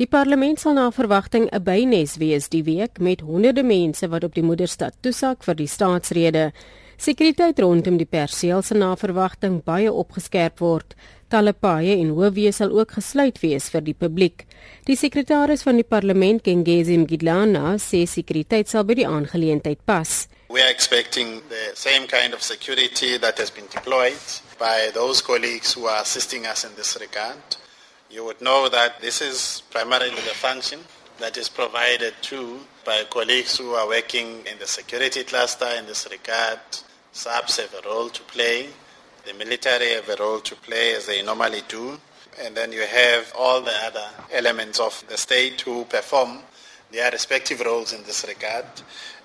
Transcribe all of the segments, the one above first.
Die parlement sal na verwagting 'n bynes wees die week met honderde mense wat op die moederstad toesak vir die staatsrede. Sekuriteit rondom die perseel se na verwagting baie opgeskerp word. Talle paaie en hoofweë sal ook gesluit wees vir die publiek. Die sekretaris van die parlement, Kengezi Mgidlana, sê sekuriteit sal by die aangeleentheid pas. We are expecting the same kind of security that has been deployed by those colleagues who are assisting us in this regard. You would know that this is primarily the function that is provided to by colleagues who are working in the security cluster in this regard. SAPs have a role to play. The military have a role to play as they normally do. And then you have all the other elements of the state who perform their respective roles in this regard.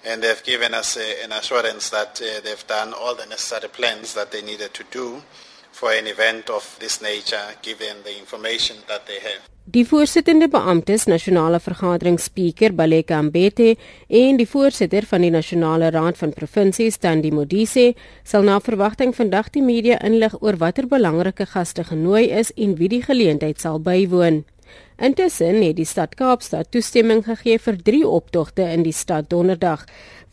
And they've given us an assurance that uh, they've done all the necessary plans that they needed to do for an event of this nature given the information that they have. Die voorsittende beamptes nasionale vergadering spreker Baleka Mbete en die voorsitter van die nasionale raad van provinsies Tandi Modise sal na verwagting vandag die media inlig oor watter belangrike gaste genooi is en wie die geleentheid sal bywoon. Intussen het die stad Kaapstad toestemming gegee vir 3 optogte in die stad Donderdag.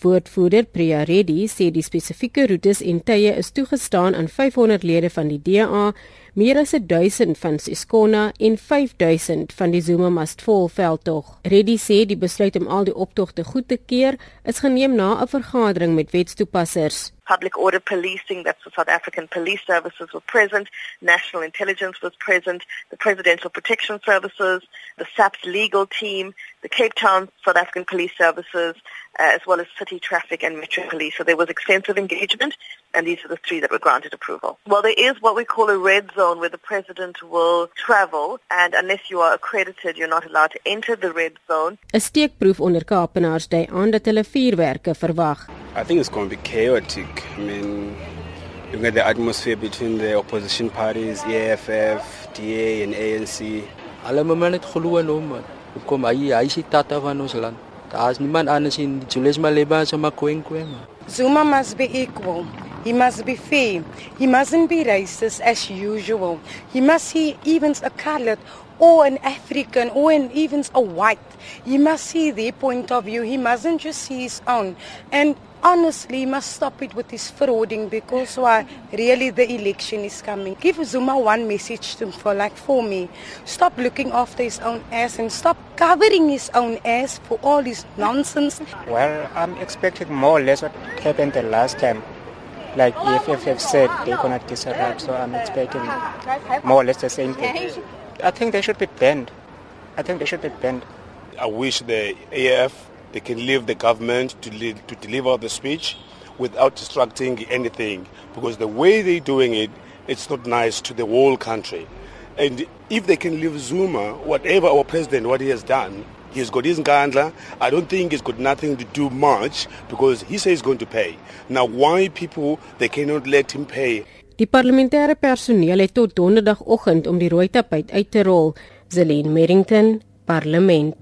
Woordvoerder Priya Reddy sê die spesifieke roetes en tye is toegestaan aan 500 lede van die DA, meer as 1000 van Siskona en 5000 van die Zuma Must Fall veldtog. Reddy sê die besluit om al die optogte goed te keer is geneem na 'n vergadering met wetstoepassers. Public order policing, that's the South African Police Services were present, National Intelligence was present, the Presidential Protection Services, the SAPS legal team, the Cape Town South African Police Services, uh, as well as City Traffic and Metro Police. So there was extensive engagement, and these are the three that were granted approval. Well, there is what we call a red zone where the President will travel, and unless you are accredited, you're not allowed to enter the red zone. 'n Steekproef onder Kaapenaars dui aan dat hulle vuurwerke verwag. I think it's going to be chaotic. I mean, looking at the atmosphere between the opposition parties, EFF, DA and ANC. Alle mense het glo in hom. Kom hy hy is die tata van ons land. Daar's niemand anders in Julius Malema se makwenkwe. Zuma must be equal. He must be fair. He mustn't be racist as usual. He must see even a colored or an African or an even a white. He must see their point of view. He mustn't just see his own. And honestly must stop it with this frauding because why really the election is coming. Give Zuma one message to for like for me. Stop looking after his own ass and stop covering his own ass for all this nonsense. Well, I'm expecting more or less what happened the last time. Like EFF have said they're gonna disrupt, so I'm expecting more or less the same thing. I think they should be banned. I think they should be banned. I wish the AF they can leave the government to, lead, to deliver the speech without distracting anything because the way they're doing it, it's not nice to the whole country. And if they can leave Zuma, whatever our president, what he has done, he's got his ngandla. I don't think it's got nothing to do much because he says he's going to pay. Now, why people, they cannot let him pay? Die parlementêre personeel het tot donderdagoggend om die rooi tapuit uit te rol. Zelene Merrington, Parlement.